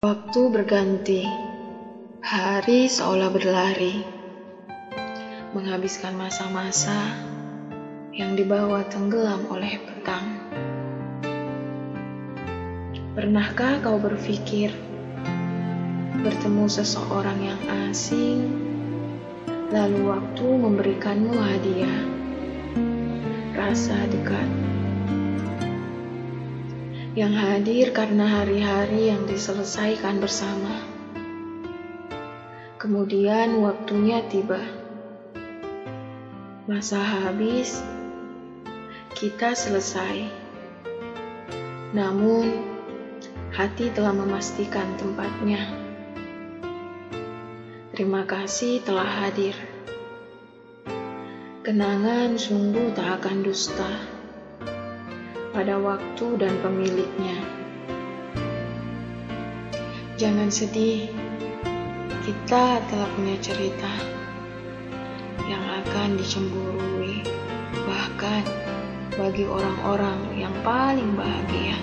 Waktu berganti, hari seolah berlari, menghabiskan masa-masa yang dibawa tenggelam oleh petang. Pernahkah kau berpikir bertemu seseorang yang asing, lalu waktu memberikanmu hadiah, rasa dekat? Yang hadir karena hari-hari yang diselesaikan bersama. Kemudian waktunya tiba. Masa habis, kita selesai. Namun, hati telah memastikan tempatnya. Terima kasih telah hadir. Kenangan sungguh tak akan dusta pada waktu dan pemiliknya. Jangan sedih, kita telah punya cerita yang akan dicemburui, bahkan bagi orang-orang yang paling bahagia.